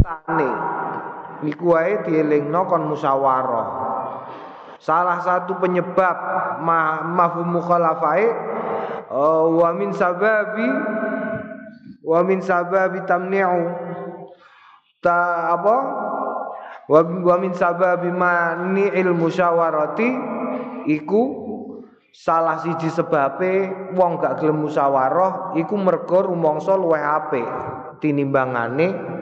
ciptane iku wae dielingno kon musyawarah. Salah satu penyebab ma mafhum mukhalafai uh, wa min sababi wa min sababi tamni'u. Ta apa? Wa, wa min sababi mani'il musyawarati iku salah siji sebabe wong gak gelem musyawarah iku mergo rumangsa luwih apik tinimbangane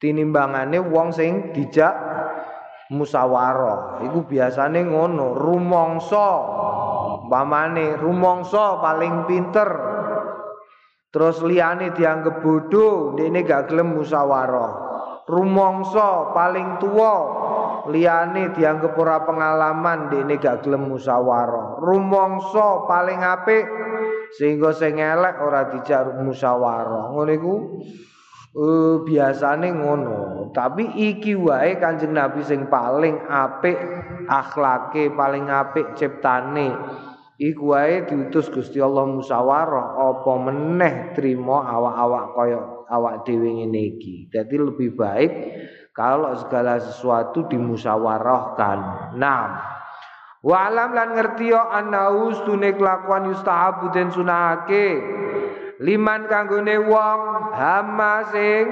tinimbangane wong sing dijak musyawarah iku biasane ngono rumangsa. Pamane rumangsa paling pinter. Terus liyane dianggap bodoh dene gak gelem musyawarah rumangsa paling tua liyane dianggap ora pengalaman dene gak gelem musyawarah rumangsa paling apik sehingga sing elek ora dijak musyawarah ngono iku Uh, biasane ngono. Tapi iki wae kanjeng nabi sing paling apik akhlake paling apik ciptane. Iku wae diutus Gusti Allah musyawarah apa meneh trima awak-awak kaya awak dhewe ngene iki. Dadi lebih baik kalau segala sesuatu dimusyawarahkan nah wa alam lan ngerti yo ana ustune kelakuan yustahabu den sunahake liman kanggone wong hama sing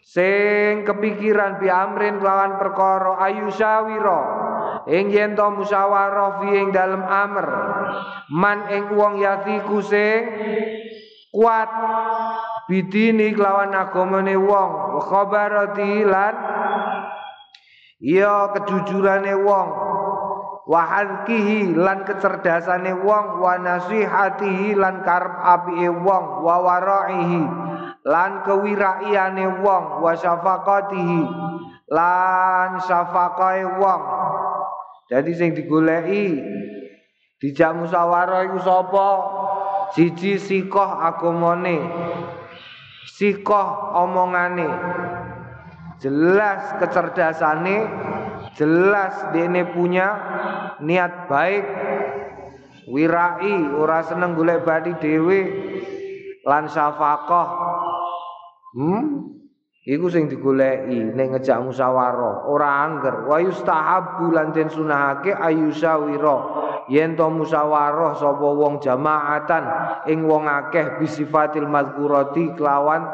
sing kepikiran bi amrin lawan perkara ayu sawira ing yen to musyawarah fi ing dalem amr. Man ing wong yatiku sing kuat bidini kelawan agamane wong. Khabarati lan iya kejujurane wong wa hadkihi lan kecerdasane wong wa nasihatihi lan karep apike wong wa waraihi lan kewiraiane wong wa syafaqatihi lan syafaqae wong. Jadi sing digoleki dijak musyawarah iku sapa? Siji sikoh agamane sikoh omongane. Jelas kecerdasane jelas dene punya niat baik. Wirai ora seneng golek badi dhewe. Lan syafaqah. Hmm? Iku sing digoleki ning ngejak musyawarah. Ora angger. Wa yustahabbu lan den sunahake ayusawira. Yen to musyawarah sapa wong jamaatan ing wong akeh bisifatil mazkurati kelawan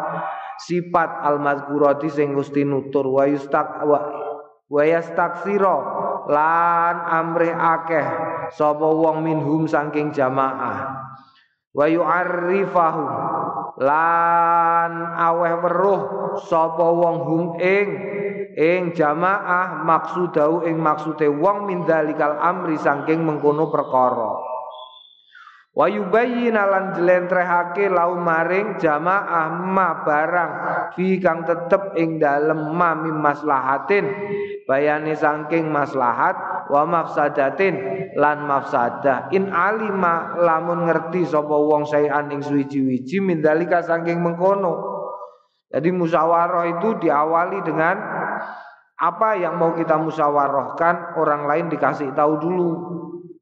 sifat al mazkurati sing Gusti nutur. Wa yustaq wa yastaksira lan amrih akeh sapa wong minhum saking jamaah. Wa yu'arrifahu lan aweh weruh sapa wong hum ing ing jamaah maksudau ing maksude wong min dalikal amri saking mengkono perkara. Wa yubayyina lan jlentrehake lau maring jamaah ma barang fi kang tetep ing dalem ma maslahatin bayane saking maslahat wa mafsadatin lan mafsadah in alima lamun ngerti sapa wong sayan ing suwiji-wiji mindalika saking mengkono jadi musyawarah itu diawali dengan apa yang mau kita musyawarahkan orang lain dikasih tahu dulu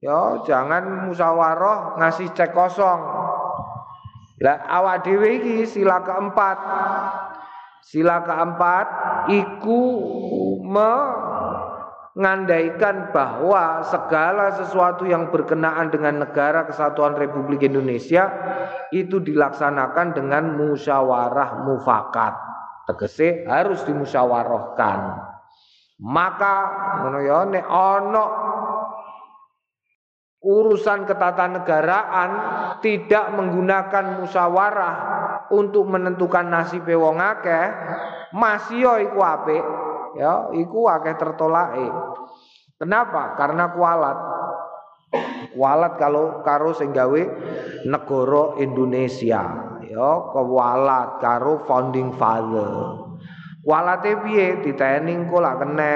Ya, jangan musyawarah ngasih cek kosong. Lah awak dhewe sila keempat. Sila keempat iku mengandaikan bahwa segala sesuatu yang berkenaan dengan negara kesatuan Republik Indonesia itu dilaksanakan dengan musyawarah mufakat. Tegese harus dimusyawarahkan. Maka ngono ya urusan ketatanegaraan tidak menggunakan musyawarah untuk menentukan nasib wong akeh masih yo iku apik. Ya iku akeh tertolake. Kenapa? Karena kualat. Kualat kalau karo sing gawe negara Indonesia. Ya kualat karo founding father. Kualate piye? Diteni engko lak kena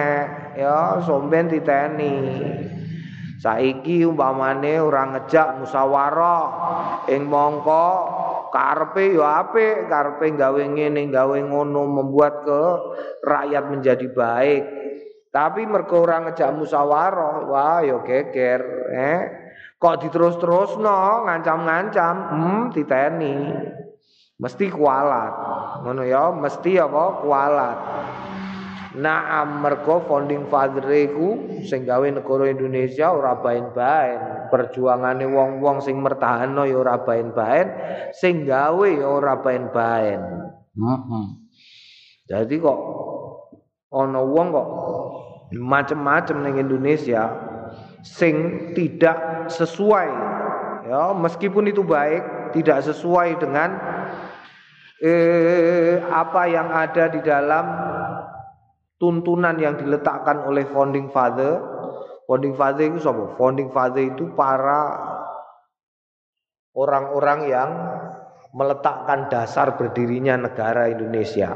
ya somben diteni. Saiki umpamane ora ngejak musyawarah ing mongko karepe ya apik, karepe gawe ngene, gawe ngono membuat ke rakyat menjadi baik. Tapi mergo ora ngejak musyawarah, wah ya geger, eh. Kok diterus-terusno ngancam-ngancam, hmm diteni. Mesti kualat. ngono ya mesti apa kualat Naam mergo founding father iku sing gawe negara Indonesia ora baen-baen. Perjuangane wong-wong sing mertahanno ya ora baen-baen, sing gawe ya ora baen-baen. Heeh. Jadi kok ana wong kok macem-macem ning Indonesia sing tidak sesuai ya meskipun itu baik tidak sesuai dengan eh, apa yang ada di dalam tuntunan yang diletakkan oleh founding father. Founding father itu siapa? Founding father itu para orang-orang yang meletakkan dasar berdirinya negara Indonesia.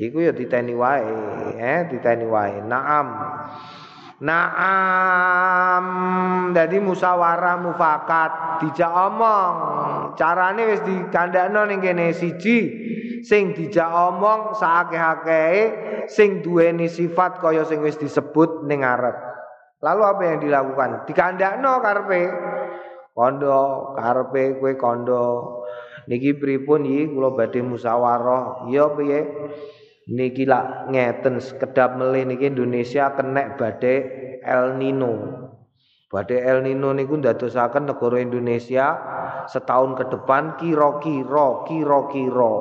Iku ya diteni wae, eh diteni wae. Naam. Naam. Jadi musyawarah mufakat dijak omong. Carane wis dikandakno ning kene siji sing dijak omong saakeh-akehe sing duweni sifat kaya sing wis disebut ning ngarep. Lalu apa yang dilakukan? Dikandakno karepe. Kondo karepe kowe kondo. Niki pripun iki kula badhe musyawarah. Ya piye? Niki lak ngeten sekedap melih niki Indonesia kenek badhe El Nino. Badai El Nino niku ndadosaken negara Indonesia setahun ke depan kira-kira kira-kira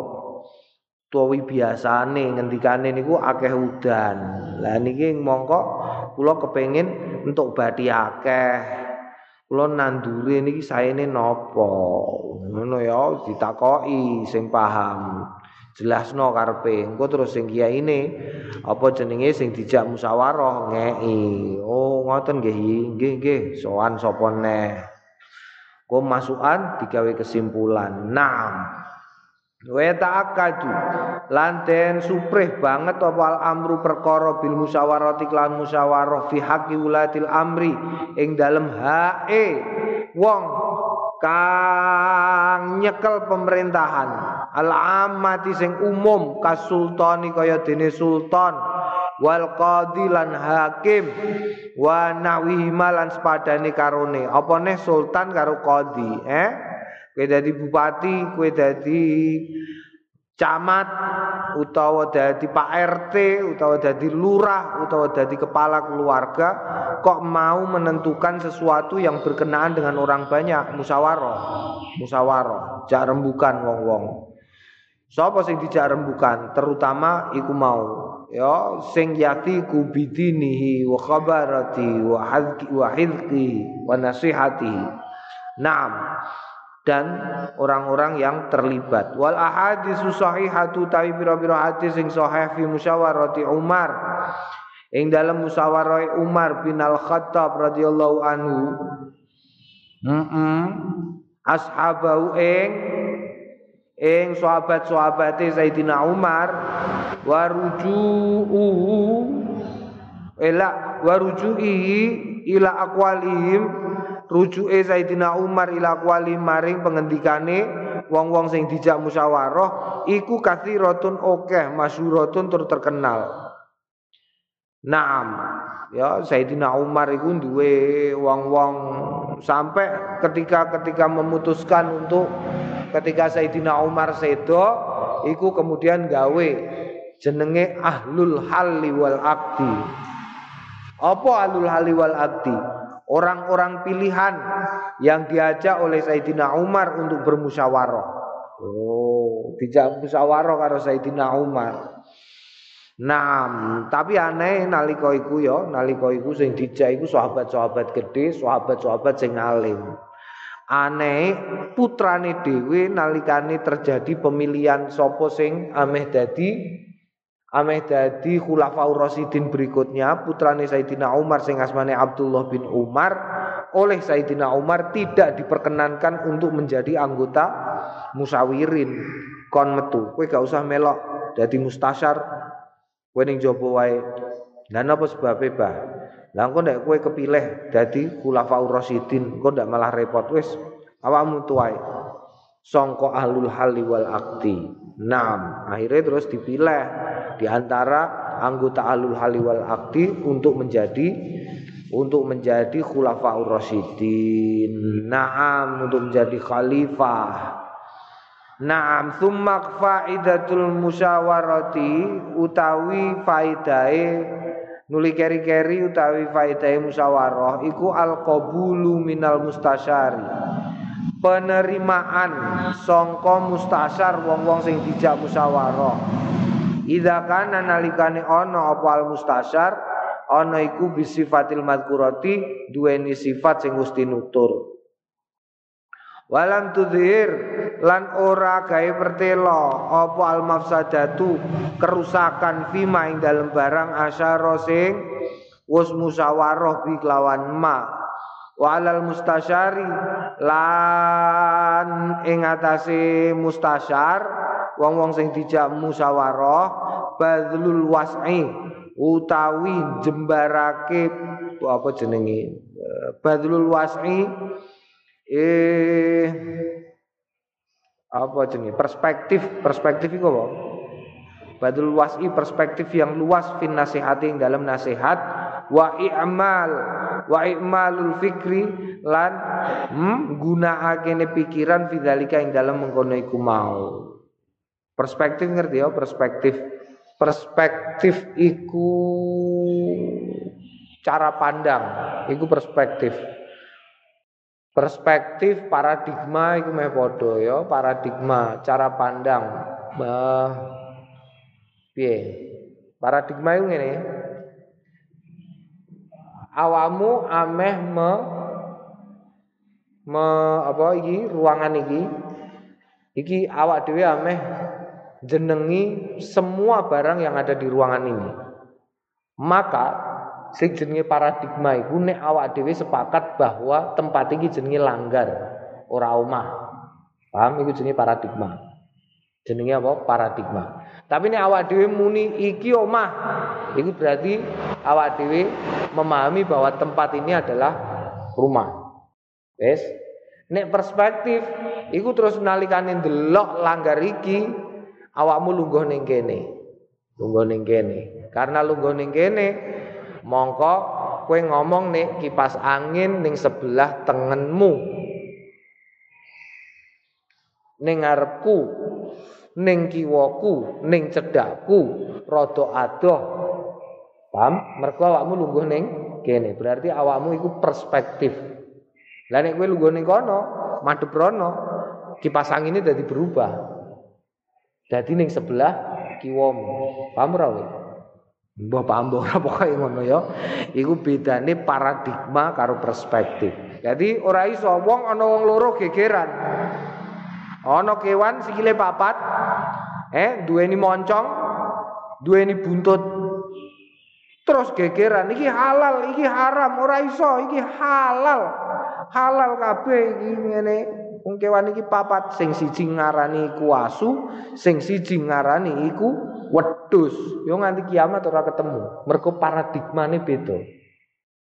tuwi biasane ngendikane niku akeh udan. Lah niki mongko kula kepengin entuk bathi akeh. Kula nandure niki saene napa? Ngono ya ditakoki sing paham. Jelasno karepe. Engko terus sing kiyaine apa jenenge sing dijak musyawarah ngeki. Oh, ngoten nggih. Nggih, nggih. Sowan sapa neh. Kok masukan digawe kesimpulan. Naam. Wa ta'akkadu lan den suprih banget apa al amru perkara bil musyawarati lan musyawarah fi haqqi ulatil amri. Ing dalem hae wong kang nyekel pemerintahan. Al amati sing umum kasultani kaya dene sultan. Wal qadi lan hakim. Wa nawihi malan sepadane karone. Apa neh sultan karo qadi eh kowe dadi bupati, kowe dadi camat utawa dadi Pak RT utawa dadi lurah utawa dadi kepala keluarga kok mau menentukan sesuatu yang berkenaan dengan orang banyak? Musyawarah. Musyawarah. Jak rembukan wong-wong. Sapa sing dijak rembukan? Terutama iku mau. Ya sing yati kubidinihi wa khabarati wa hadki wa hidki wa nasihati Naam dan orang-orang yang terlibat. Wal ahaditsu sahihatu tawi pira-pira hadis sing sahih fi musyawarati Umar. Ing dalam musyawarah Umar bin Al-Khattab radhiyallahu anhu. Mm -mm. Ashabahu ing ing sahabat-sahabate Sayyidina Umar waruju'u ila waruju'i ila aqwalihim rujuke Sayyidina Umar ila kuali maring pengendikane wong-wong sing dijak musyawarah iku kathiratun okeh masyhuratun tur terkenal. Naam. Ya Sayyidina Umar iku duwe wong-wong sampai ketika-ketika memutuskan untuk ketika Sayyidina Umar sedo iku kemudian gawe jenenge ahlul halli wal akdi. Apa ahlul halli wal akdi? Orang-orang pilihan yang diajak oleh Sayyidina Umar untuk bermusyawarah. Oh, dijak musyawarah karo Sayyidina Umar. Nah, tapi aneh nalika iku ya, nalika iku sing dijak iku sahabat-sahabat gede, sahabat-sahabat sing alim. Aneh putrane dhewe nalikane terjadi pemilihan sapa sing ameh dadi Ameh dadi khulafaur rasidin berikutnya putrane Sayyidina Umar sing asmane Abdullah bin Umar oleh Sayyidina Umar tidak diperkenankan untuk menjadi anggota musawirin kon metu. Kowe gak usah melok dadi mustasyar kowe ning jaba wae. Lha napa sebabe bah? Lha engko nek kowe kepilih dadi khulafaur rasidin kok ndak malah repot. Wis awakmu tuwae sangka ahlul hali wal akti. Nam, akhirnya terus dipilih di antara anggota alul hali wal akti untuk menjadi untuk menjadi khulafaur rasyidin. Naam untuk menjadi khalifah. Naam summa faidatul musyawarati utawi faidahe nuli keri-keri utawi faidahe musyawarah iku al qabulu minal mustasyari. Penerimaan sangka mustasyar wong-wong sing dijak musyawarah. Idza kana nalikane ana apa al mustasyar ana iku bisifatil madkurati duweni sifat sing mesti nutur. Walam tudhir lan ora gawe pertelo apa al mafsadatu kerusakan fima ing dalem barang asyara sing wis musyawarah bi kelawan ma walal mustasyari lan ing atase mustasyar wong-wong sing dijak musyawarah badlul was'i utawi jembarake apa jenenge badlul was'i eh apa jenis perspektif perspektif itu apa? Badul wasi perspektif yang luas fin nasihati yang dalam nasihat wa i'mal wa i'malul fikri lan hmm, gunakake pikiran fidzalika yang dalam mengkono iku mau perspektif ngerti ya? Perspektif. Perspektif iku cara pandang. Iku perspektif. Perspektif paradigma itu meh padha ya paradigma cara pandang. Bah piye? Paradigma itu ngene. Awamu ameh me me apa iki ruangan iki. Iki awak dhewe ameh jenengi semua barang yang ada di ruangan ini maka sing jenenge paradigma iku nek awak dhewe sepakat bahwa tempat iki jenenge langgar ora omah. Paham iku jenenge paradigma. Jenenge apa? Paradigma. Tapi nek awak dhewe muni iki omah, itu berarti awak dhewe memahami bahwa tempat ini adalah rumah. Wes. Nek perspektif iku terus nalikane ndelok langgar iki awakmu lungguh ning kene. Lungguh ning kene. Karena lungguh ning kene mongko kue ngomong nih kipas angin ning sebelah tengenmu. Ning ngarepku ning kiwaku ning cedakku rada adoh. Paham? Mergo awakmu lungguh ning kene. Berarti awakmu iku perspektif. Lah nek kowe lungguh ning kono madhep rono kipas angin ini jadi berubah jadi ning sebelah kiwamu paham ora Mbah paham ora pokoke ngono ya. Iku bedane paradigma karo perspektif. Jadi ora iso wong ana wong loro gegeran. Ana kewan sikile papat, eh duweni moncong, duweni buntut. Terus gegeran iki halal, iki haram, ora iso, iki halal. Halal kabeh iki ngene. Wong kewan iki papat sing siji ngarani iku asu, sing siji ngarani iku wedhus. Yo nganti kiamat ora ketemu. Mergo paradigmane beda.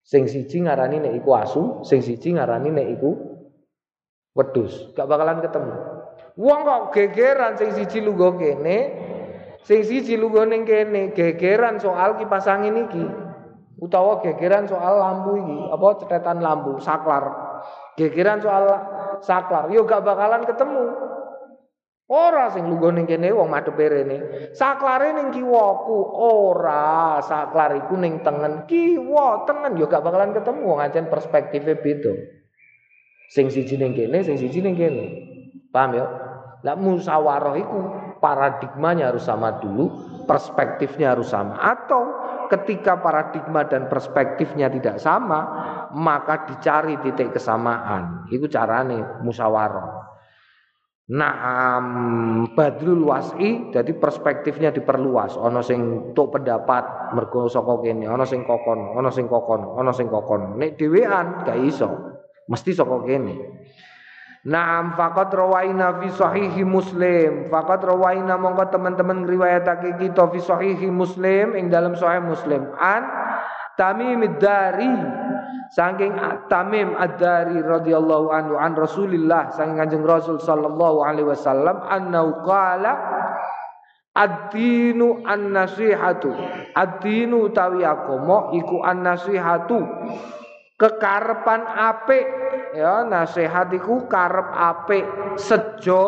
Sing siji ngarani nek iku asu, sing siji ngarani nek iku wedhus. Gak bakalan ketemu. Wong kok gegeran sing siji lungguh kene, sing siji lungguh ning kene, gegeran soal kipas angin iki. Utawa gegeran soal lampu iki, apa cetetan lampu, saklar. Gegeran soal saklar, yo gak bakalan ketemu. Ora sing lungguh ning kene wong madhepe rene. Saklare ning kiwaku, ora. Saklar iku ning tengen kiwa, tengen yo gak bakalan ketemu wong ancen perspektife beda. Sing siji ning kene, sing siji ning kene. Paham ya? Lah musyawarah iku paradigmanya harus sama dulu, perspektifnya harus sama atau ketika paradigma dan perspektifnya tidak sama, maka dicari titik kesamaan. Itu carane musyawarah. Naam badrul wasi jadi perspektifnya diperluas. Ono sing tuk pendapat mergo saka kene, ono sing kokon, ono sing kokon, ono sing kokon. Nek dhewean gak iso. Mesti saka kene. Naam faqat rawaina fi sahihi Muslim. Faqat rawaina mongko teman-teman ngriwayatake kita fi sahihi Muslim ing dalam sahih Muslim. An Tamim dari saking Tamim Ad-Dari radhiyallahu anhu an Rasulillah saking Kanjeng Rasul sallallahu alaihi wasallam annau qala Ad-dinu an-nasihatu. Ad-dinu utawi agama iku an-nasihatu. Kekarepan apik ya nasihat iku karep apik sejo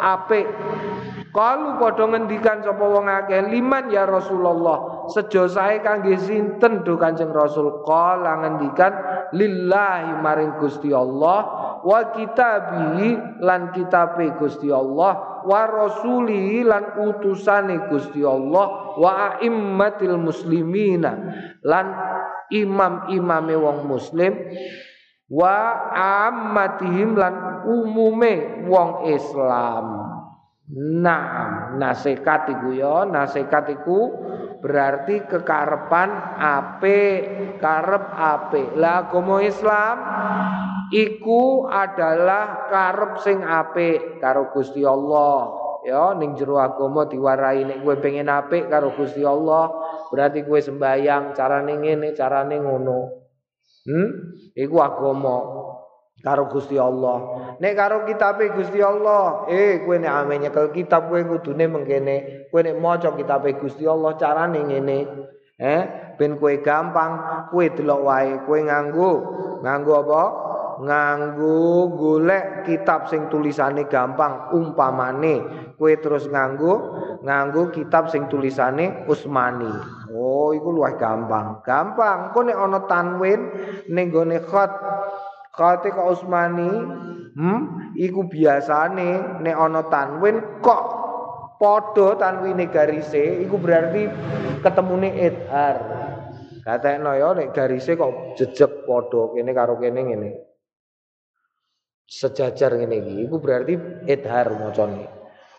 apik. Kalu padha ngendikan sapa wong akeh liman ya Rasulullah? Sejo sae kangge sinten do Kanjeng Rasul? Kala ngendikan lillahi maring Gusti Allah wa kitabihi lan kitabe Gusti Allah wa rasuli lan utusane Gusti Allah wa aimmatil muslimina. Lan imam-imame wong muslim wa ammatihim lan umume wong Islam Nah, nasihat iku ya, nasihat iku berarti kekarepan ape, karep ape. Lah agama Islam iku adalah karep sing ape karo Gusti Allah. Ya, ning jero agama diwarai nek kowe pengen apik karo Gusti Allah, berarti kowe sembayang carane ngene, carane ngono. Hmm? Iku agama karo Gusti Allah. Nek karo kitabe Gusti Allah, eh kowe nek ame nyekel kitab kowe kudune mengkene. Kowe nek maca kitabe Gusti Allah carane ngene. Eh, ben kowe gampang, kowe delok wae, kowe nganggo nganggo apa? Nganggo golek kitab sing tulisane gampang umpamane kowe terus nganggo nganggo kitab sing tulisane Usmani. Oh, iku luwih gampang. Gampang. Kok nek ana tanwin ning gone khat Kate kok Usmani, hmm, iku biasane nek ana tanwin kok padha tanwine garise, iku berarti ketemune idhar. Katekno ya nek garise kok jejeg padha kene karo kene ngene. Sejajar ngene iki, iku berarti idhar macane.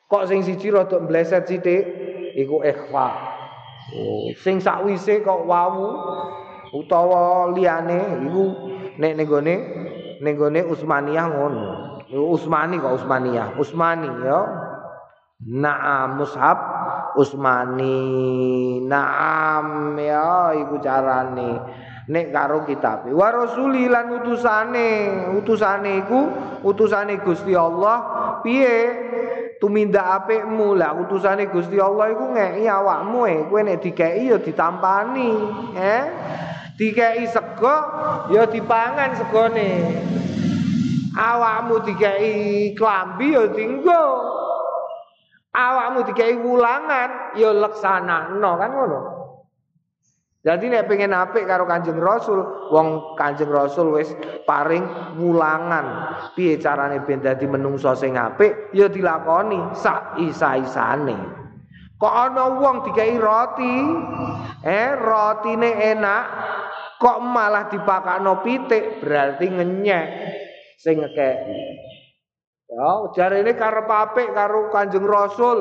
Kok sing siji rada mbleset sithik, iku ikhfa. Oh, sing sakwise kok wawu utawa liyane iku nek nenggone nenggone Usmaniyah ngono. Usmani kok Usmaniyah, Usmani ya. Naam mushab Usmani. Naam ya iku carane. Nek karo kitab. Wa rasuli lan utusane. Utusane iku utusane Gusti Allah piye? Tumindak apikmu lah utusane Gusti Allah iku ngeki awakmu e. Kowe nek dikeki ya ditampani, eh? Dikei sego ya dipangan segone. Awakmu dikei klambi ya dinggo. Awakmu dikei wulangan ya leksanakno kan ngono. Jadi nek pengen apik karo Kanjeng Rasul, wong Kanjeng Rasul wis paring wulangan. Piye carane ben dadi menungso sing apik? Ya dilakoni sak isa-isane. Kok ana wong dikei roti, eh rotine enak, kok malah dipakakno pitik? Berarti ngenyek sing ngekeki ya jarene karep apik karo Kanjeng Rasul.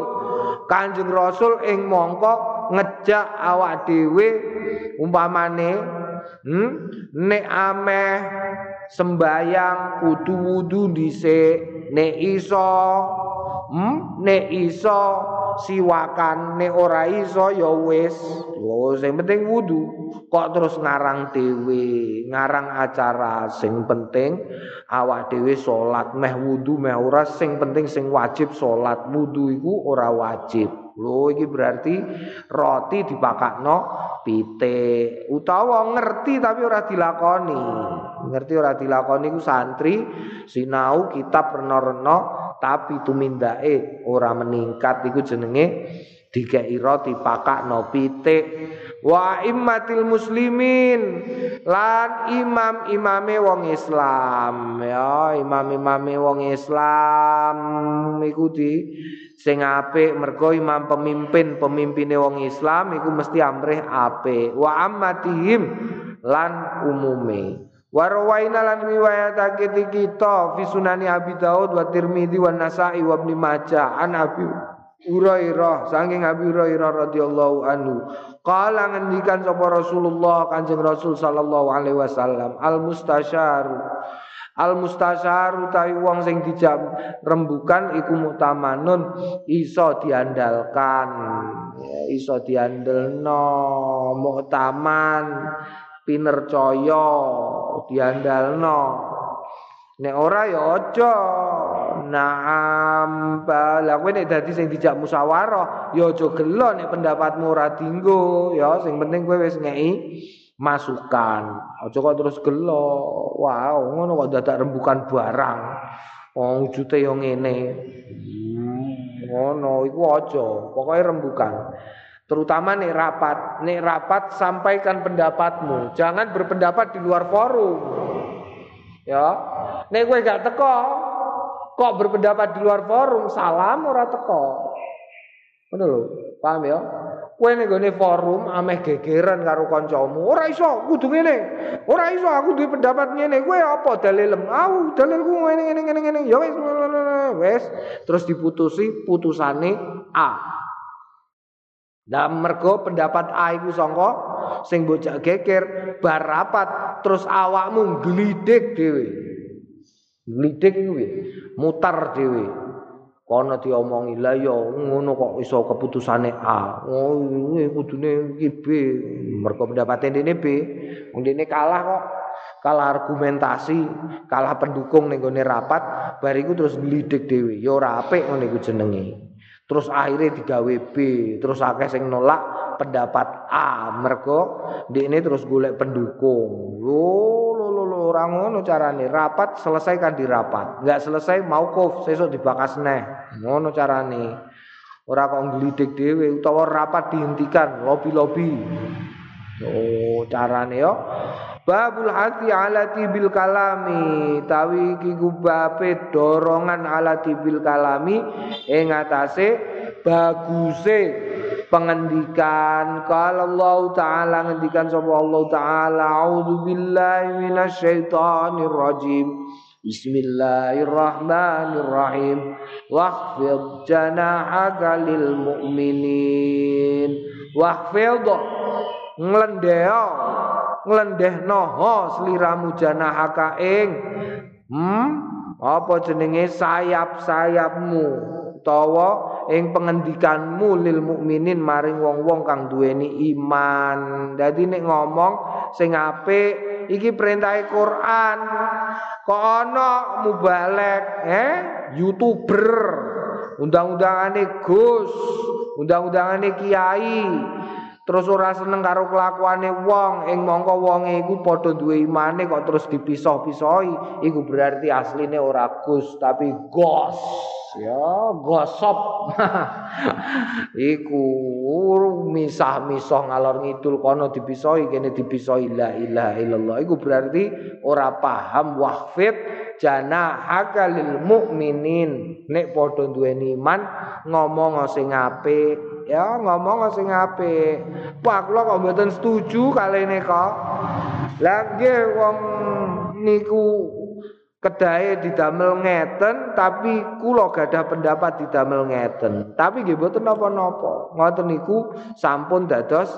Kanjeng Rasul ing mongko ngejak awak dhewe umpamane hmm nek ameh sembayang kudu wudu dhisik nek iso hmm nek iso siwakan nek ora iso ya wis. Sing penting wudu. Kok terus ngarang dhewe ngarang acara sing penting awak dhewe salat meh wudu meh ora sing penting sing wajib salat wudu iku ora wajib lho iki berarti roti dipakakno pitik. Utawa ngerti tapi ora dilakoni. Ngerti ora dilakoni ku santri sinau kitab rena-rena tapi tumindake ora meningkat iku jenenge dikei roti pakakno pitik. Wa immatil muslimin lan imam-imame wong Islam. Ya imam-imame wong Islam iku di sing apik mergo imam pemimpin pemimpine wong Islam iku mesti amrih apik. Wa ammatihim lan umume. Warwaina lan riwayatake kita fi sunani Abi Daud wa Tirmidzi wa Nasa'i wa Ibnu Majah. An Abi Hurairah saking Abi Hurairah radhiyallahu anhu. Qala ngendikan sapa Rasulullah Kanjeng Rasul sallallahu alaihi wasallam al mustasyar al mustasyar utawi wong sing dijak rembukan iku mutamanun iso diandalkan. Ya, iso diandelno muktaman pinercaya diandalno. Nek ora ya aja. Naam bala kowe nek dadi sing dijak musyawarah ya aja gelo nek pendapatmu ora dinggo. Ya sing penting kowe wis ngeki masukan. Aja kok terus gelo wow ngono kok dadak rembukan barang. Wong wujute yo ngene. Hmm. ngono iku aja. Pokoke rembukan. Terutama nih rapat nih rapat sampaikan pendapatmu. Jangan berpendapat di luar forum. Ya. Nih gue gak teko kok berpendapat di luar forum? Salam ora teko. Ngono lho paham ya Kowe ning gone forum ameh gegeran karo kancamu. Ora iso, kudu ngene. Ora iso, aku duwe pendapat ngene. Kowe apa dalilem? Aku dalilku ngene ngene ngene ngene. Ya wis wis terus diputusi putusane A. Lah mergo pendapat A iku sangka sing bocah geger bar terus awakmu glidik dhewe. Glidik kuwi mutar dhewe. Kono diomongi la ya ngono kok iso keputusane A? Oh ini kudune iki B. Mergo pendapate dene B. Wong dene kalah kok. Kalah argumentasi kalah pendukung ning gone rapat bariku terus nglidik dhewe. Ya ora apik ngene iku jenenge. Terus akhirnya digawe B terus akeh sing nolak pendapat A. Mergo ndekne terus golek pendukung. Lho orang ngono carane rapat selesaikan di rapat nggak selesai mau kof sesuk dibakas neh. Ngono carane. Ora kok nglidik dhewe utawa rapat dihentikan lobi-lobi. Oh carane yo. Babul hati ala tibil kalami. Tawi iki kubape dorongan ala tibil kalami. Ing atase baguse pengendikan kalau Allah taala ngendikan sapa Allah taala auzubillahi minasyaitonir rajim Bismillahirrahmanirrahim. Wahfid janahaka lil mu'minin. Wahfid Ngelendeo Ngelendehno Seliramu janahaka ing. Hmm Apa jenenge sayap-sayapmu? Utawa ing pengendikanmu lil mukminin maring wong-wong kang duweni iman. Dadi nek ngomong sing apik iki perintahe Quran. Kok ana mubalek, eh? YouTuber. Undang-undangane Gus, undang-undangane kiai. Terus ora seneng karo kelakuane wong, ing mongko wonge iku padha duwe imane kok terus dipisah-pisahi, iku berarti asline ora Gus tapi Gos. Ya gosop. Iku misah-misah ngalor ngidul kono dipisahi kene dipisahi la ilaha illallah. Iku berarti ora paham wahfid jana hakalil mukminin nek padha duweni iman ngomong sing apik. Ya ngomong sing apik. Pak kula kok mboten setuju kali ini kok lagi wong niku kedahe didamel ngeten tapi kula gadah pendapat didamel ngeten. Tapi nggih mboten napa-napa. Ngoten niku sampun dados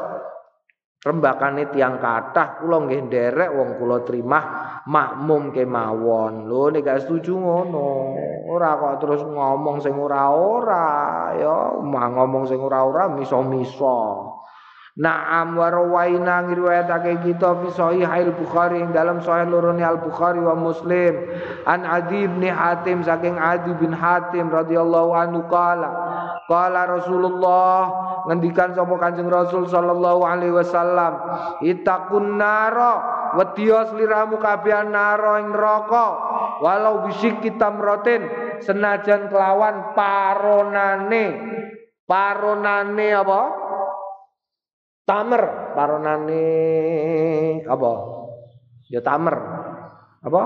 rembakane tiang kathah kula nggih nderek wong kula terima makmum kemawon. Lho nek gak setuju ngono ora kok terus ngomong sing ora-ora ya ngomong sing ora-ora miso-miso Naam wa rawaina ngriwayatake kita fi sahih Bukhari ing dalam sahih lorone Al Bukhari wa Muslim. An Adi bin Hatim saking Adi bin Hatim radhiyallahu anhu qala qala Rasulullah ngendikan sapa Kanjeng Rasul sallallahu alaihi wasallam itakun naro wedya sliramu kabeh naro ing neraka walau bisik kitamrotin senajan kelawan paronane. Paronane apa Tamer paronane apa? Ya tamer. Apa?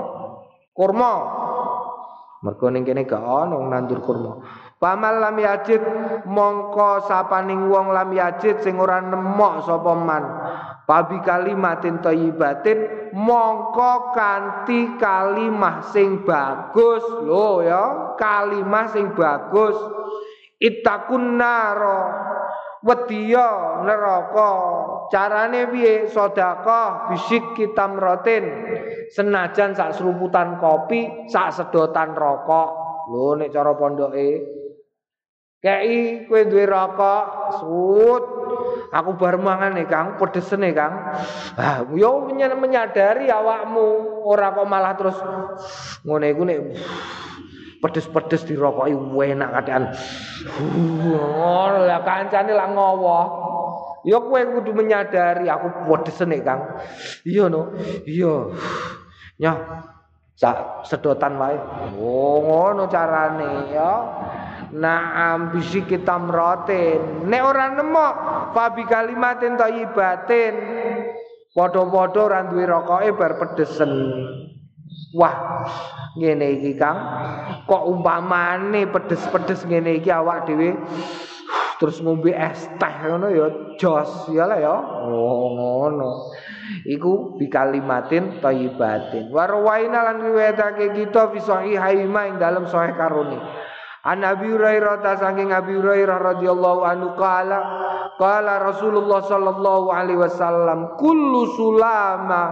Kurma. Mergo ning kene gak ono nandur kurma. Pamal lam yajid mongko sapaning wong lam yajid sing ora nemok sapa man. Pabi kalimatin thayyibatin mongko kanthi kalimah sing bagus lho ya, kalimah sing bagus. Itakun naro wedya neraka. Carane piye? Sedekah bisik kitam rotin. Senajan sak seruputan kopi sak sedotan rokok. Lho nek cara pondoke? Kei kowe duwe rokok? Sut. Aku bar mangan nih Kang. Pedesene Kang. Ah yo menyadari awakmu. Ora kok malah terus ngene iku nek pedes-pedes dirokoki enak kadean. Oh, lah kancane lah ngowo. Ya kowe kudu menyadari aku pedes nek Kang. Iya no. Iya. Nyah sak sedotan wae. Oh, ngono carane ya. Naam bisi kita merotin Nek orang nemo Fabi kalimatin thayyibatin Padha-padha ora duwe rokoke bar pedesen. Wah, ngene iki Kang. Kok umpamane pedes-pedes ngene iki awak dhewe terus ngombe es teh ngono ya jos ya lah ya. Oh, ngono. Iku bikalimatin thayyibatin. Wa rawaina lan riwayatake kita fi sahihaima ing dalem sahih karuni. An Abi Hurairah ta saking Abi Hurairah radhiyallahu anhu kala kala Rasulullah sallallahu alaihi wasallam kullu sulama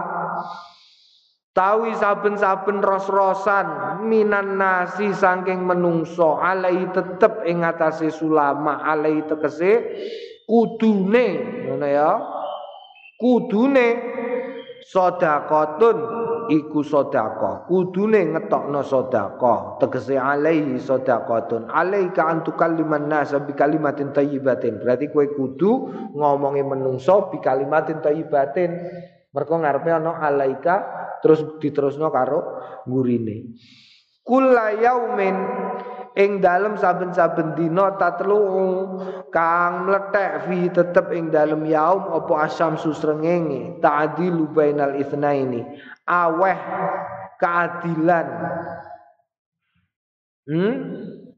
Tawi saben-saben ros-rosan minan nasi saking menungso alai tetep ing atase sulama alai tegese kudune ngono ya. Kudune sedekahun iku sedekah. Kudune ngetokno sedekah tegese alaihi sedekahun alaika antukal liman nas bi kalimatin thayyibatin berarti kowe kudu ngomongi menungso bi kalimatin thayyibatin mergo ngarepe ana alaika terus diterusno karo gurine kula yaumin ing dalem saben-saben dina tatlu kang mlethek fi tetep ing dalem yaum apa asam susrengenge ta'dilu bainal itsnaini. Aweh keadilan. Hmm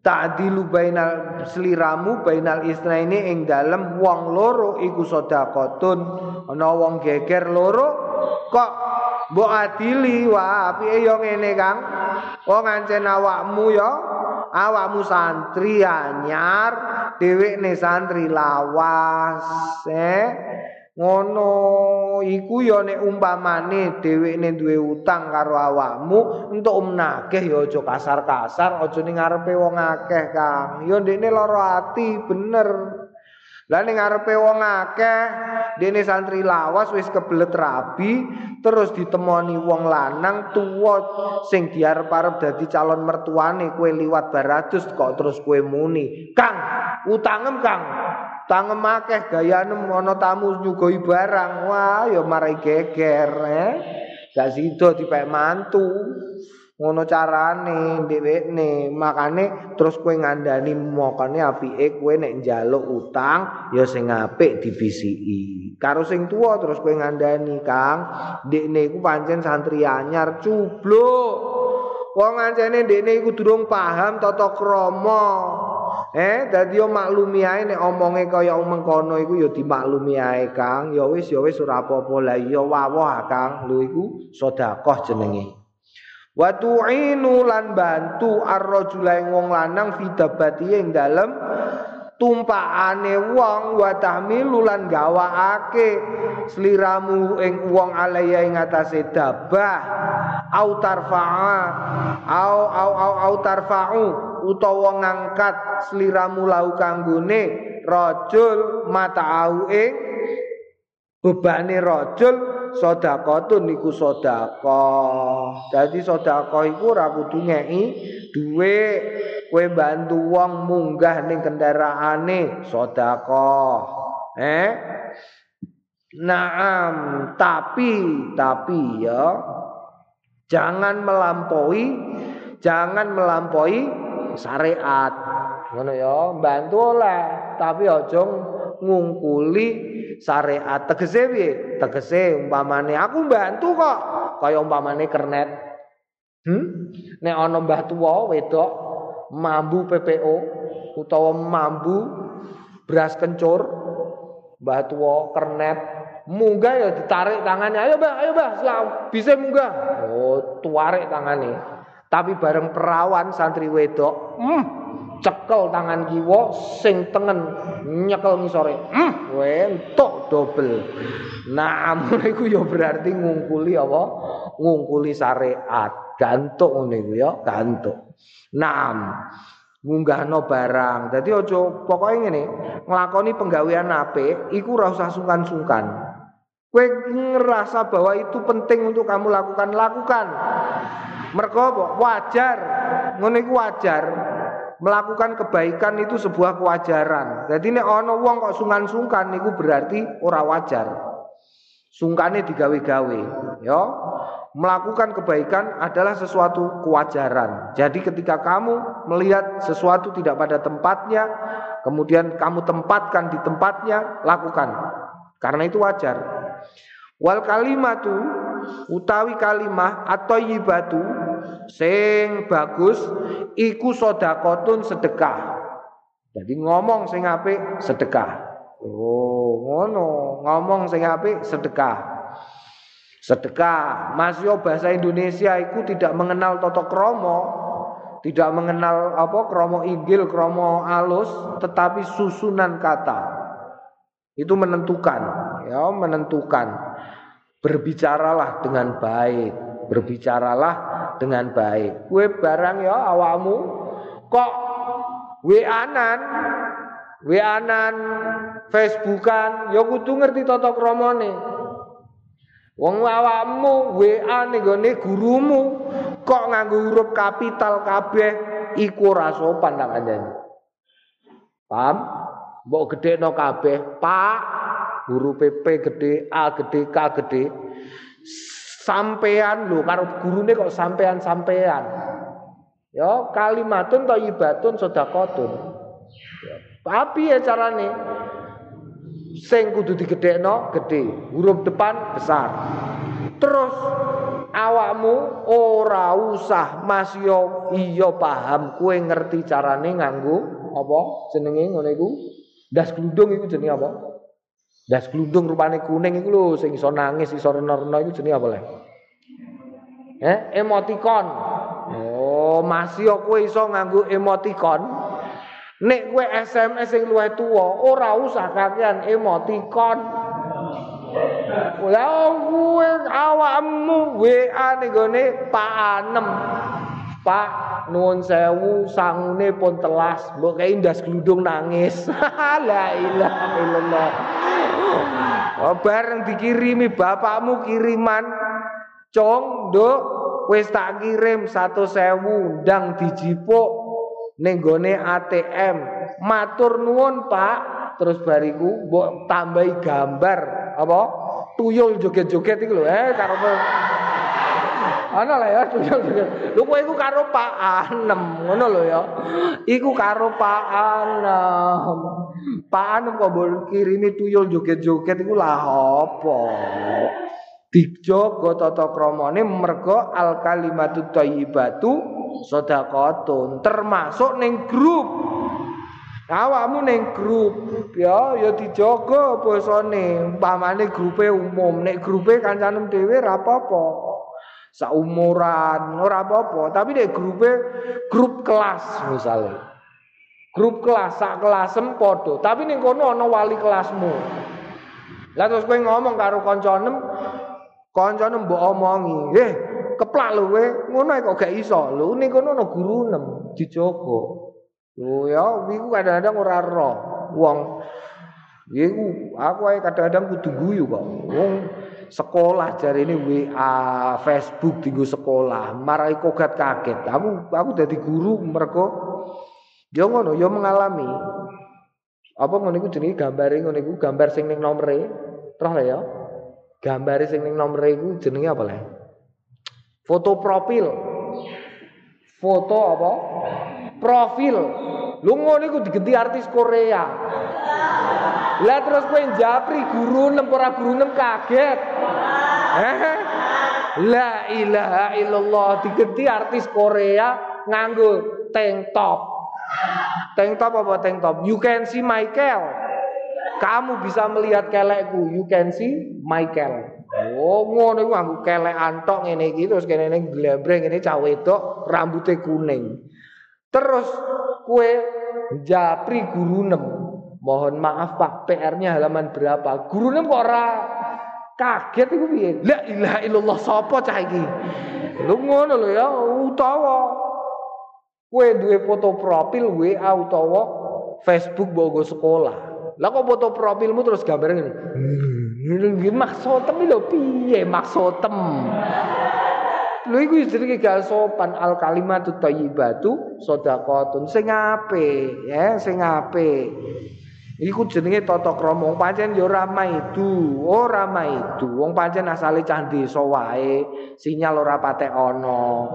ta'dilu bainal seliramu bainal itsnaini ing dalem wong loro iku sedekahun ana wong geger loro kok mbok adili? Wah piye yo ngene Kang? Wong ancen awakmu yo. Awakmu santri anyar. Dhewekne santri lawas eh ngono iku ya nek umpamane dhewekne duwe utang karo awakmu entuk menagih ya aja kasar-kasar aja ning ngarepe wong akeh Kang ya ndekne lara ati bener Lah ning ngarepe wong akeh, dene santri lawas wis kebelet rabi, terus ditemoni wong lanang tuwa sing diarep-arep dadi calon mertuane kowe liwat baratus kok terus kowe muni. Kang, utangem Kang. Tangem akeh gayanem ana tamu nyugoi barang. Wah, ya marai geger, eh. Gak sida dipek mantu. ngono carane dhewekne makane terus kowe ngandani mokane apike kowe nek njaluk utang ya sing apik dibisiki karo sing tuwa terus kowe ngandani Kang ndekne iku pancen santri anyar cubluk wong ancene ndekne iku durung paham tata krama Eh, dadi yo maklumi ae nek omonge kaya mengkono iku ya dimaklumi ae, Kang. Ya wis ya wis ora apa-apa. Lah iya wawah, Kang. Lho iku sedekah jenenge. wa tu'inu lan bantu ar-rajula wong lanang fi dabati ing dalem tumpakane wong wa tahmilu lan gawaake sliramu ing wong alaya ing atase dabah au tarfa'a au au au au tarfa'u utawa ngangkat sliramu lau kanggone rajul mata'au ing bebane rajul sedekahun niku sedekah. Dadi sedekah iku ora kudu ngeki dhuwit. Kowe bantu wong munggah ning kendaraane sedekah. Eh? Naam, tapi tapi ya jangan melampaui jangan melampaui syariat. Ngono ya, bantu oleh, tapi aja ngungkuli syariat. Tegese piye? Tegese umpamane aku bantu kok kaya umpamane kernet. Hmm? Nek ana mbah tuwa wedok mambu PPO utawa mambu beras kencur mbah tuwa kernet munggah ya ditarik tangannya ayo mbah ayo mbah bisa munggah? Oh tuarik tangannya tapi bareng perawan santri wedok hmm. cekel tangan kiwa sing tengen nyekel ngisore. Hmm. Entuk dobel. Nah iku ya berarti ngungkuli apa? Ngungkuli syariat. Gantuk ngene iku ya gantuk. Nah ngunggahno barang. Dadi aja pokoke ngene nglakoni penggawean apik iku ora usah sungkan-sungkan. Kowe ngerasa bahwa itu penting untuk kamu lakukan lakukan mergo wajar iku wajar melakukan kebaikan itu sebuah kewajaran. Jadi nek ana wong kok sungkan-sungkan niku berarti ora wajar. Sungkane digawe-gawe, ya. melakukan kebaikan adalah sesuatu kewajaran. Jadi ketika kamu melihat sesuatu tidak pada tempatnya, kemudian kamu tempatkan di tempatnya, lakukan. Karena itu wajar. Wal kalimatu utawi kalimah atau yibatu sing bagus iku sodakotun sedekah. Jadi ngomong sing apik sedekah. Oh, ngono. Ngomong sing apik sedekah. Sedekah, masih bahasa Indonesia itu tidak mengenal toto kromo, tidak mengenal apa kromo inggil, kromo alus, tetapi susunan kata. Itu menentukan, ya, menentukan. Berbicaralah dengan baik, berbicaralah dengan baik. Kue barang ya awamu kok WA-an, WA-an, Facebookan, ya kudu ngerti tata kramane. Wong awakmu WA gone gurumu kok nganggo huruf kapital kabeh iku ora sopan tak kandhani. Paham? Mbok gedhekno kabeh, Pak. Huruf P gede, A gede, K gede. Sampean lho karo gurune kok sampean-sampean. Ya kalimatun thayyibatun sedekatun. Tapi ya carane sing kudu digedhekno gede, huruf depan besar. Terus awakmu ora usah Mas yo iya paham kowe ngerti carane nganggo apa jenenge ngene iku? Das glundung iku jenenge apa? Das glundung rupane kuning iku lho sing iso nangis iso rena-rena iku jenenge apa le? Eh, emoticon. Oh, Mas yo kowe iso nganggo emoticon. Nek kowe SMS sing luwih tuwa, ora usah kakean emoticon. Lah kowe awakmu WA ning gone Pak Anem. Pak nuwun sewu sangune pun telas, mbok kei ndas glundung nangis. La ilaha illallah. Oh, bareng dikirimi bapakmu kiriman. Cong, Nduk, wis tak kirim satu sewu ndang dijipuk ning ATM matur nuwun Pak. Terus bariku mbok tambahi gambar. Apa? Tuyul joget-joget iku lho eh karo ana lah ya tuyul joget lho kowe iku karo Pak Anem? Ngono lho ya. Iku karo Pak Anem. Pak Anem kok mbok kirimi tuyul joget-joget iku lah apa? Dijogo tata kramane mergo al kalimatu thayyibatu sedekatun termasuk ning grup. Awakmu ning grup ya ya dijaga basane. Umpamane grupe umum. Nek grupe kancanem dhewe ora apa-apa saumuran ora apa-apa. Tapi nek grupe grup kelas misalnya. Grup kelas sak kelasem padha. Tapi ning kono ana wali kelasmu. Lah terus kowe ngomong karo kancanem kancanem mbok omongi eh keplak lho kowe. Ngono kok gak iso. Lho ning kono ana guru nem dijogo. Lho ya iku kadang-kadang ora ero wong iku aku kadang-kadang kudu guyu kok. Wong sekolah jari ini WA Facebook tinggu sekolah marai kogat kaget aku aku jadi guru mereka yo ngono yo mengalami apa ngono iku jenenge gambare ngono iku gambar sing ning nomere terus ya gambare sing ning nomere iku jenenge apa lah Foto profil. Foto apa? Profil. Lu ngono iku digenti artis Korea. Lah terus kowe japri guru nem ora guru nem kaget. Eh? La ilaha illallah digenti artis Korea nganggo tank top. Tank top apa tank top? You can see Michael. Kamu bisa melihat kelekku. You can see Michael. Oh, ngono iku nganggo kelek antok ngene iki terus kene ning glembreng ngene cah wedok rambutnya kuning. Terus kue japri guru nem. Mohon maaf Pak, PR-nya halaman berapa? Guru nem kok ora kaget iku piye? La ilaha illallah sapa cah iki? Lu ngono lho ya, utawa kue duwe foto profil WA utawa Facebook bogo sekolah. Lah kok foto profilmu terus gambar ngene. Nggih maksotem lho piye maksotem. Lho iku jenenge gak sopan al kalimatu thayyibatu sedekatun sing apik ya sing apik. Iku jenenge tata krama wong pancen ya ora maidu, ora maidu. Wong pancen asale cah desa wae, sinyal ora patek ana.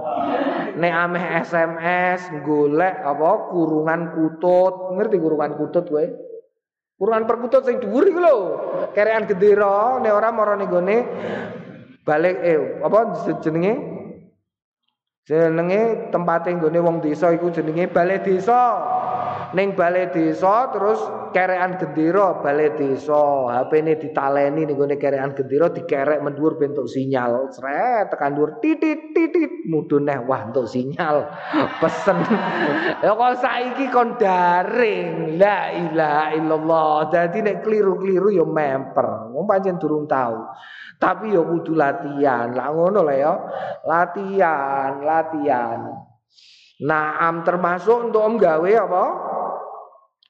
Nek ameh SMS golek apa kurungan kutut, ngerti kurungan kutut kowe? Kurungan perkutut sing dhuwur iku lho. Kerekan gendera nek ora marane gone balik eh apa jenenge? Jenenge tempate nggone wong desa iku jenenge balai desa. Ning balai desa terus kerekan gendera balai desa. HP-ne ditaleni ning gone kerekan gendera dikerek mendur bentuk sinyal. Sret tekan dhuwur titit titit mudun neh wah untuk sinyal. Pesen. ya kok saiki kon daring. La ilaha illallah. Dadi nek kliru-kliru ya memper. Wong pancen durung tahu. Tapi ya kudu latihan. Lah ngono lah ya. Latihan, latihan. Naam termasuk untuk gawe apa?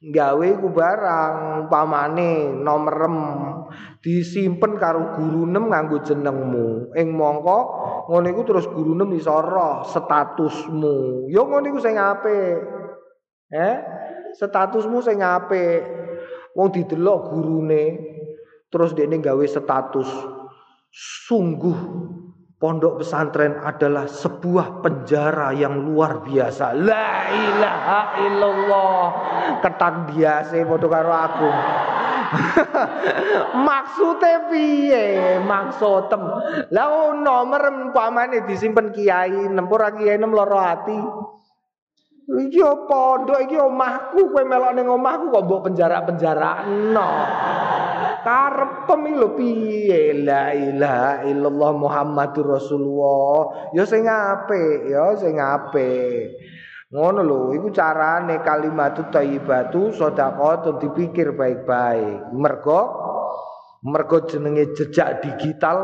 Gawe ku barang umpamane nomerem disimpen karo guru nem nganggo jenengmu. Ing mongko ngono iku terus guru nem iso roh statusmu. Yo ngono iku sing apik. Eh? Statusmu sing apik. Wong didelok gurune terus dekne gawe status sungguh Pondok pesantren adalah sebuah penjara yang luar biasa. La ilaha illallah. Ketak biasa padha karo aku. Maksudnya piye? Maksudem. Lah nomor umpamane disimpen kiai, nempur kiai nem loro ati. Iki pondok iki omahku, kowe melok ning omahku kok mbok penjara-penjarakno. Karepem iki lho piye la ilaha illallah Muhammadur Rasulullah. Ya sing apik, ya sing apik. Ngono lho, iku carane kalimatut thayyibatu sedekah dipikir baik-baik. Mergo mergo jenenge jejak digital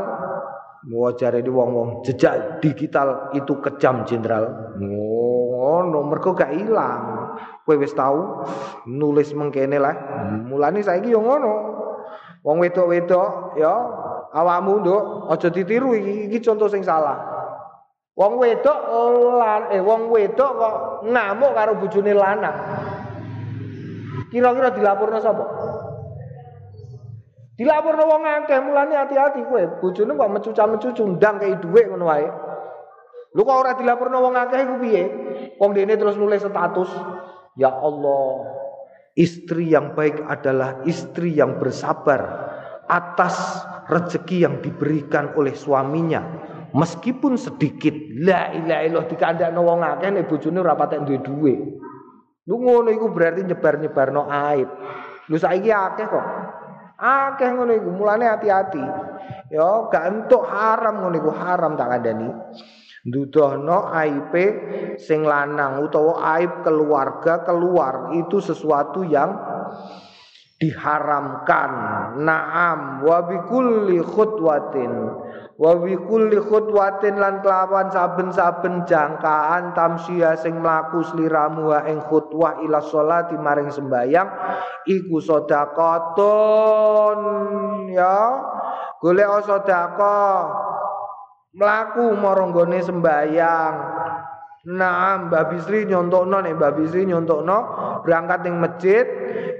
Wajare di wong-wong jejak digital itu kejam jenderal. Ngono, mergo gak ilang. Kowe wis tau nulis mengkene lah. Mulane saiki yo ngono. Wong wedok-wedok ya awakmu nduk aja ditiru iki, iki contoh sing salah. Wong wedok lan eh wong wedok kok ngamuk karo bojone lanang. Kira-kira dilaporno sapa? Dilaporno wong akeh, mulane hati-hati kowe. Bojone kok mecuca-mecucu ndang kei dhuwit ngono wae. Lu kok ora dilaporno wong akeh iku piye? Wong dene terus nulis status, "Ya Allah, istri yang baik adalah istri yang bersabar atas rezeki yang diberikan oleh suaminya." Meskipun sedikit, la ilaha illallah dikandakno wong akeh nek bojone ora patek duwe dhuwit. Lu ngono iku berarti nyebar-nyebarno aib. Lu saiki akeh kok. Akeh ngono iku, mulane hati-hati. Ya, gak entuk haram ngono iku, haram tak kandhani. Ndudohno aib sing lanang utawa aib keluarga keluar itu sesuatu yang diharamkan. Naam wa bikulli khutwatin wa bi kulli khutwatin lan kelawan saben-saben jangkaan tamsia sing mlaku sliramu wa ing khutwah ila sholati maring sembayang iku sedekahun ya golek sedekah mlaku marang gone sembayang Nah, Mbak Bisri nyontokno nek Mbak Bisri nyontokno. Berangkat ning masjid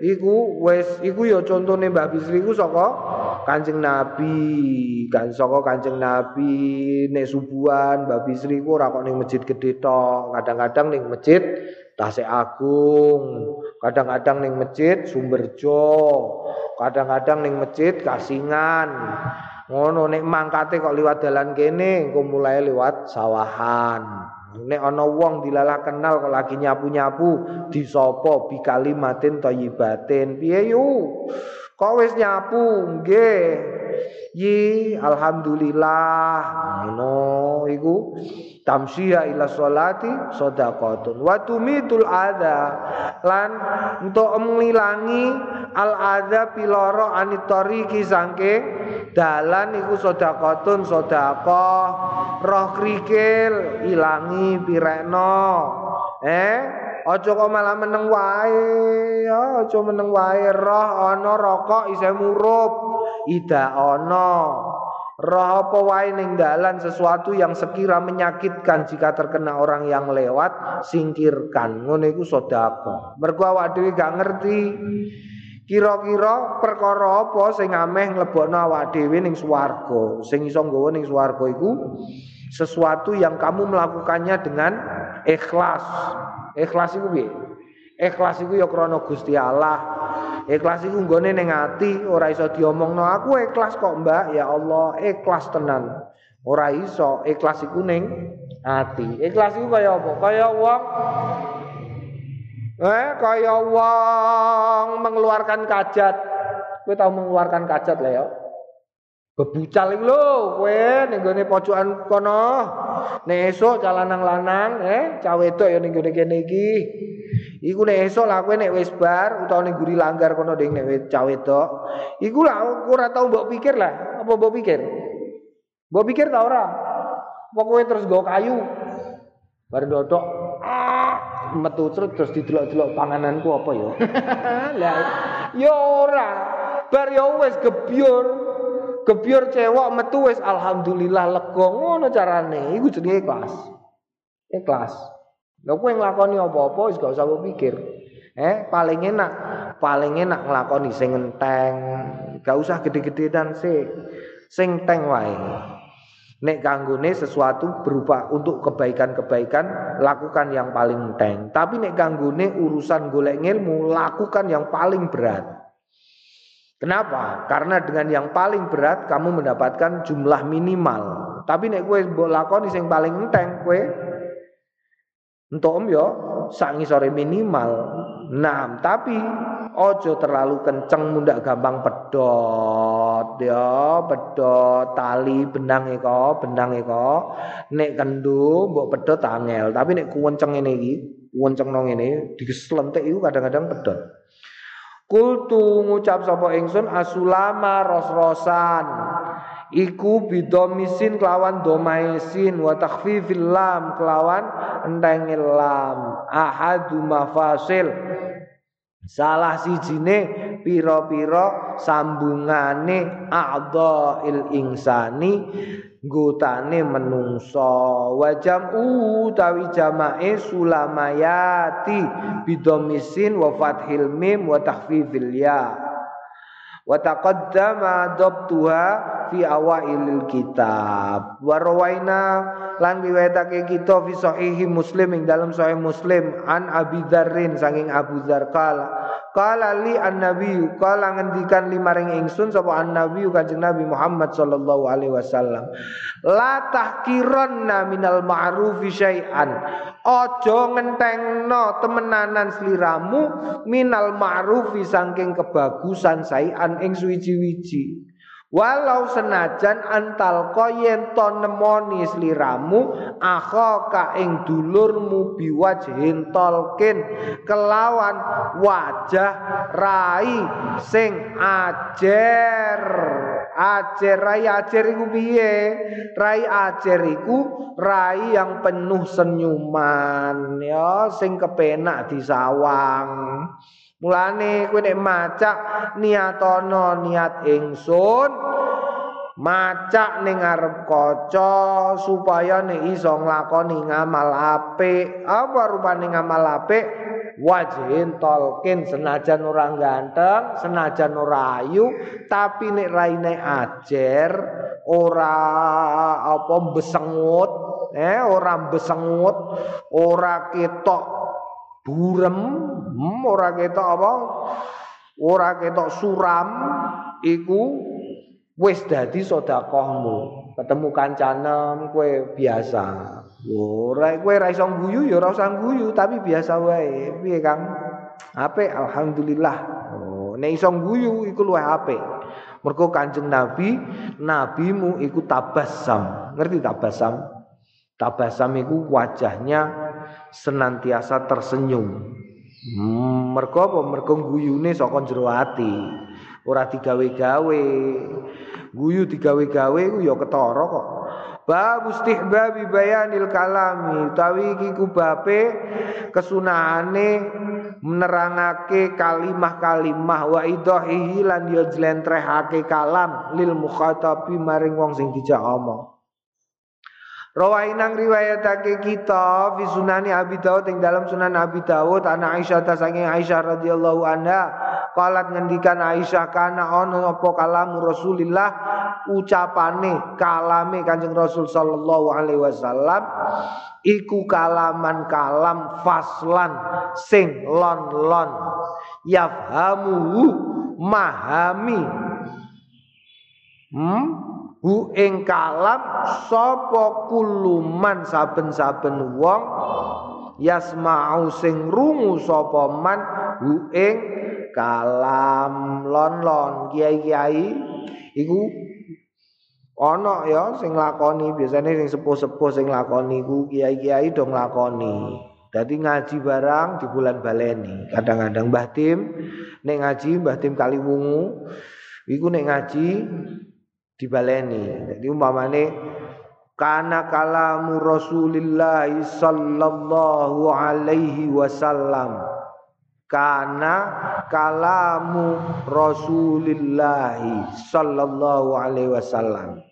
iku wis iku ya contone Mbak Bisri iku saka Kanjeng Nabi, kan saka Kanjeng Nabi nek subuhan Mbak Bisri ku ora kok ning masjid gedhe kadang-kadang ning masjid Tasik Agung, kadang-kadang ning masjid Sumberjo, kadang-kadang ning masjid Kasingan. Ngono nek mangkate kok liwat dalan kene, engko mulai liwat sawahan. Nek ana wong dilalah kenal kok lagi nyapu-nyapu disopo bi kalimatin thayyibatin. Piye yu? Kok wis nyapu nggih. Yi alhamdulillah. Ngono iku tamsyiha ila sholati sedaqatun wa tumitul adza lan untuk ngilangi al adza piloro anitoriki saking dalan iku sedaqatun sedaqah roh krikil ilangi pirekno eh Aja kok malah meneng wae, aja meneng wae roh ana rokok isih murup. Ida ana. Roh apa wae ning dalan sesuatu yang sekira menyakitkan jika terkena orang yang lewat, singkirkan. Ngono iku sedekah. Mergo awak dhewe gak ngerti Kira-kira perkara apa sing ameh nglebokno awak dhewe ning swarga? Sing iso nggawa ning swarga iku sesuatu yang kamu melakukannya dengan ikhlas. Ikhlas iku piye? Ikhlas iku ya krana Gusti Allah. Ikhlas iku nggone ning ati, ora iso diomongno aku ikhlas kok, Mbak. Ya Allah, ikhlas tenan. Ora iso, ikhlas iku ning ati. Ikhlas iku kaya apa? Kaya wong Eh, kaya wong mengeluarkan kajat. Kowe tau mengeluarkan kajat lah ya. Bebucal iki lho, kowe ning gone pojokan kono. Nek esuk calanang lanang, eh, cah wedok ya ning gone kene iki. Iku nek esuk lah kowe nek wis bar utawa ning guri langgar kono ding nek cah wedok. Iku lah ora tau mbok pikir lah, apa mbok pikir? Mbok pikir ta ora? Apa kowe terus nggo kayu? Bar dodok, metu terus didelok-delok pangananku apa ya? Lah ya ora. Bar ya wis gebyur. Gebyur cewek metu wis alhamdulillah lega ngono carane. Iku jenenge ikhlas. Ikhlas. Lha kowe nglakoni apa-apa gak usah pikir. Eh, paling enak, paling enak nglakoni sing enteng. Gak usah gede-gedean sih. Sing teng wae. Nek kanggone sesuatu berupa untuk kebaikan-kebaikan lakukan yang paling enteng. Tapi nek kanggone urusan golek ilmu lakukan yang paling berat. Kenapa? Karena dengan yang paling berat kamu mendapatkan jumlah minimal. Tapi nek mbok lakoni sing paling enteng kowe entuk om yo sak ngisore minimal. Nah, tapi ojo terlalu kenceng mundak gampang pedot ya pedot tali benang eko benang eko nek kendu mbok pedot angel. Tapi nek kuwenceng ngene iki kuwenceng nang ngene digeslentik iku kadang-kadang pedot Kultu ngucap sapa ingsun asulama ros-rosan iku bidomisin kelawan domaisin wa takhfifil lam kelawan entengil lam. Ahadu mafasil. Salah sijine pira-pira sambungane a'dha'il insani gutane menungso wajam utawi jamae sulamayati bidomisin wa fathil mim wa takhfifil ya. Wa taqaddama dabtuha fi awailil kitab. Wa rawaina lan riwayatake kita fi sahihi Muslim ing dalam sahih Muslim an Abi Dzarrin saking Abu Dzar kala kala li an nabi kala ngendikan limaring ingsun sapa an nabi kanjeng Nabi Muhammad sallallahu alaihi wasallam la tahkiranna minal ma'rufi syai'an. Aja ngentengno temenanan sliramu minal ma'rufi saking kebagusan syai'an ing suwiji-wiji Walau senajan antal koyen to nemoni sliramu akho ka ing dulurmu biwajhin tolkin kelawan wajah rai sing ajer. Ajer rai ajer iku piye? Rai ajer iku rai yang penuh senyuman ya sing kepenak disawang Mulane kowe nek macak niatono niat ingsun macak ning arep kaca supaya nek iso nglakoni ngamal apik. Apa rupane ngamal apik? Wajhin tolkin senajan ora ganteng, senajan ora ayu, tapi nek raine ajer ora apa besengut, eh ora besengut, ora ketok burem hmm, ora ketok apa? Ora ketok suram iku wis dadi sedekahmu. Ketemu kancanem kowe biasa. Ora kowe ora iso guyu ya ora usah guyu tapi biasa wae. Piye Kang? Apik alhamdulillah. Oh nek iso guyu iku luwih apik mergo Kanjeng Nabi nabimu iku tabasam ngerti tabasam tabasam iku wajahnya senantiasa tersenyum. Mergo apa? Mergo guyune saka jero ati. Ora digawe-gawe. Guyu digawe-gawe ku ya ketara kok. Bab istihbabi bayanil kalami utawi iki kubabe kesunahane menerangake kalimah-kalimah wa idahihi lan ya jlentrehake kalam lil mukhatabi maring wong sing dijak omong. Rawainang riwayatake kita fi sunani Abi Dawud ing dalam sunan Abi Dawud ana Aisyah ta Aisyah radhiyallahu anha Qalat ngendikan Aisyah kana ono apa kalamu Rasulillah? Ucapane kalame Kanjeng Rasul sallallahu alaihi wasallam iku kalaman kalam faslan sing lon-lon yafhamuhu mahami. Hmm hu ing kalam sapa kuluman saben-saben wong yasma'u sing rungu sapa man hu ing kalam lon-lon kiai-kiai iku ana ya sing lakoni biasanya sing sepuh-sepuh sing lakoni iku kiai-kiai dong lakoni Jadi ngaji barang di bulan baleni. Kadang-kadang Mbah Tim nek ngaji Mbah Tim Kaliwungu iku nek ngaji di baleni. Jadi umpamane kana kalamu Rasulillah sallallahu alaihi wasallam karena kalamu Rasulillah sallallahu alaihi wasallam.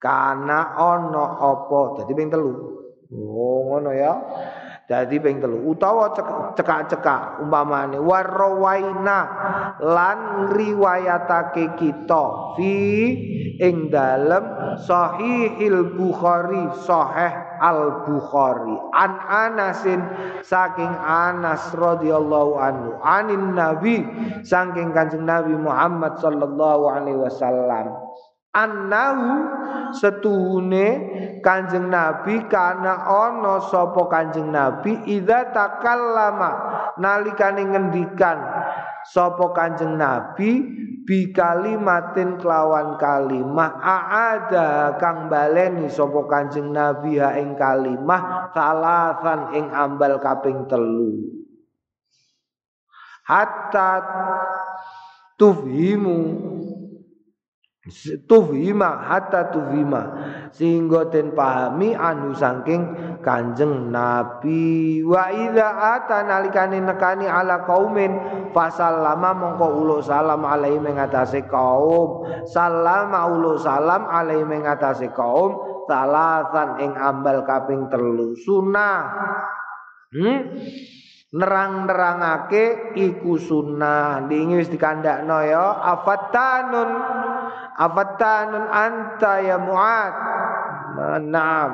Karena ono apa? Dadi ping telu. Oh, ngono ya. Dadi ping telu. Utawa cekak-cekak. Umpamane warwaina lan riwayatake kita fi ing dalem sahihil Bukhari sahih Al Bukhari an Anasin saking Anas radhiyallahu anhu. Anin Nabi saking Kanjeng Nabi Muhammad sallallahu alaihi wasallam. Annahu setuhune Kanjeng Nabi karena ono sapa Kanjeng Nabi idza takallama nalikane ngendikan sapa Kanjeng Nabi bi kalimatin kelawan kalimah aada kang baleni sapa Kanjeng Nabi ha ing kalimah salasan ing ambal kaping telu. Hatta tufhimu tufhima hatta tufhima sehingga den pahami anu saking kanjeng nabi. Wa ata nalikane nekani ala kaumin fasallama mongko ulo salam alaihi mengatasi kaum. Salama ulo salam alaihi mengatasi kaum. Salasan ing ambal kaping telu. Sunah. Hmm? Nerang-nerangake iku sunnah. Dingi wis dikandakno ya? Afatanun. Afatanun anta ya muad. Naam.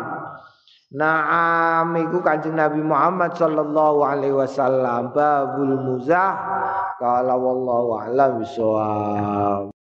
Naam iku kanjeng Nabi Muhammad sallallahu alaihi wasallam. Babul muzah. Kala wallahu a'lam bisawab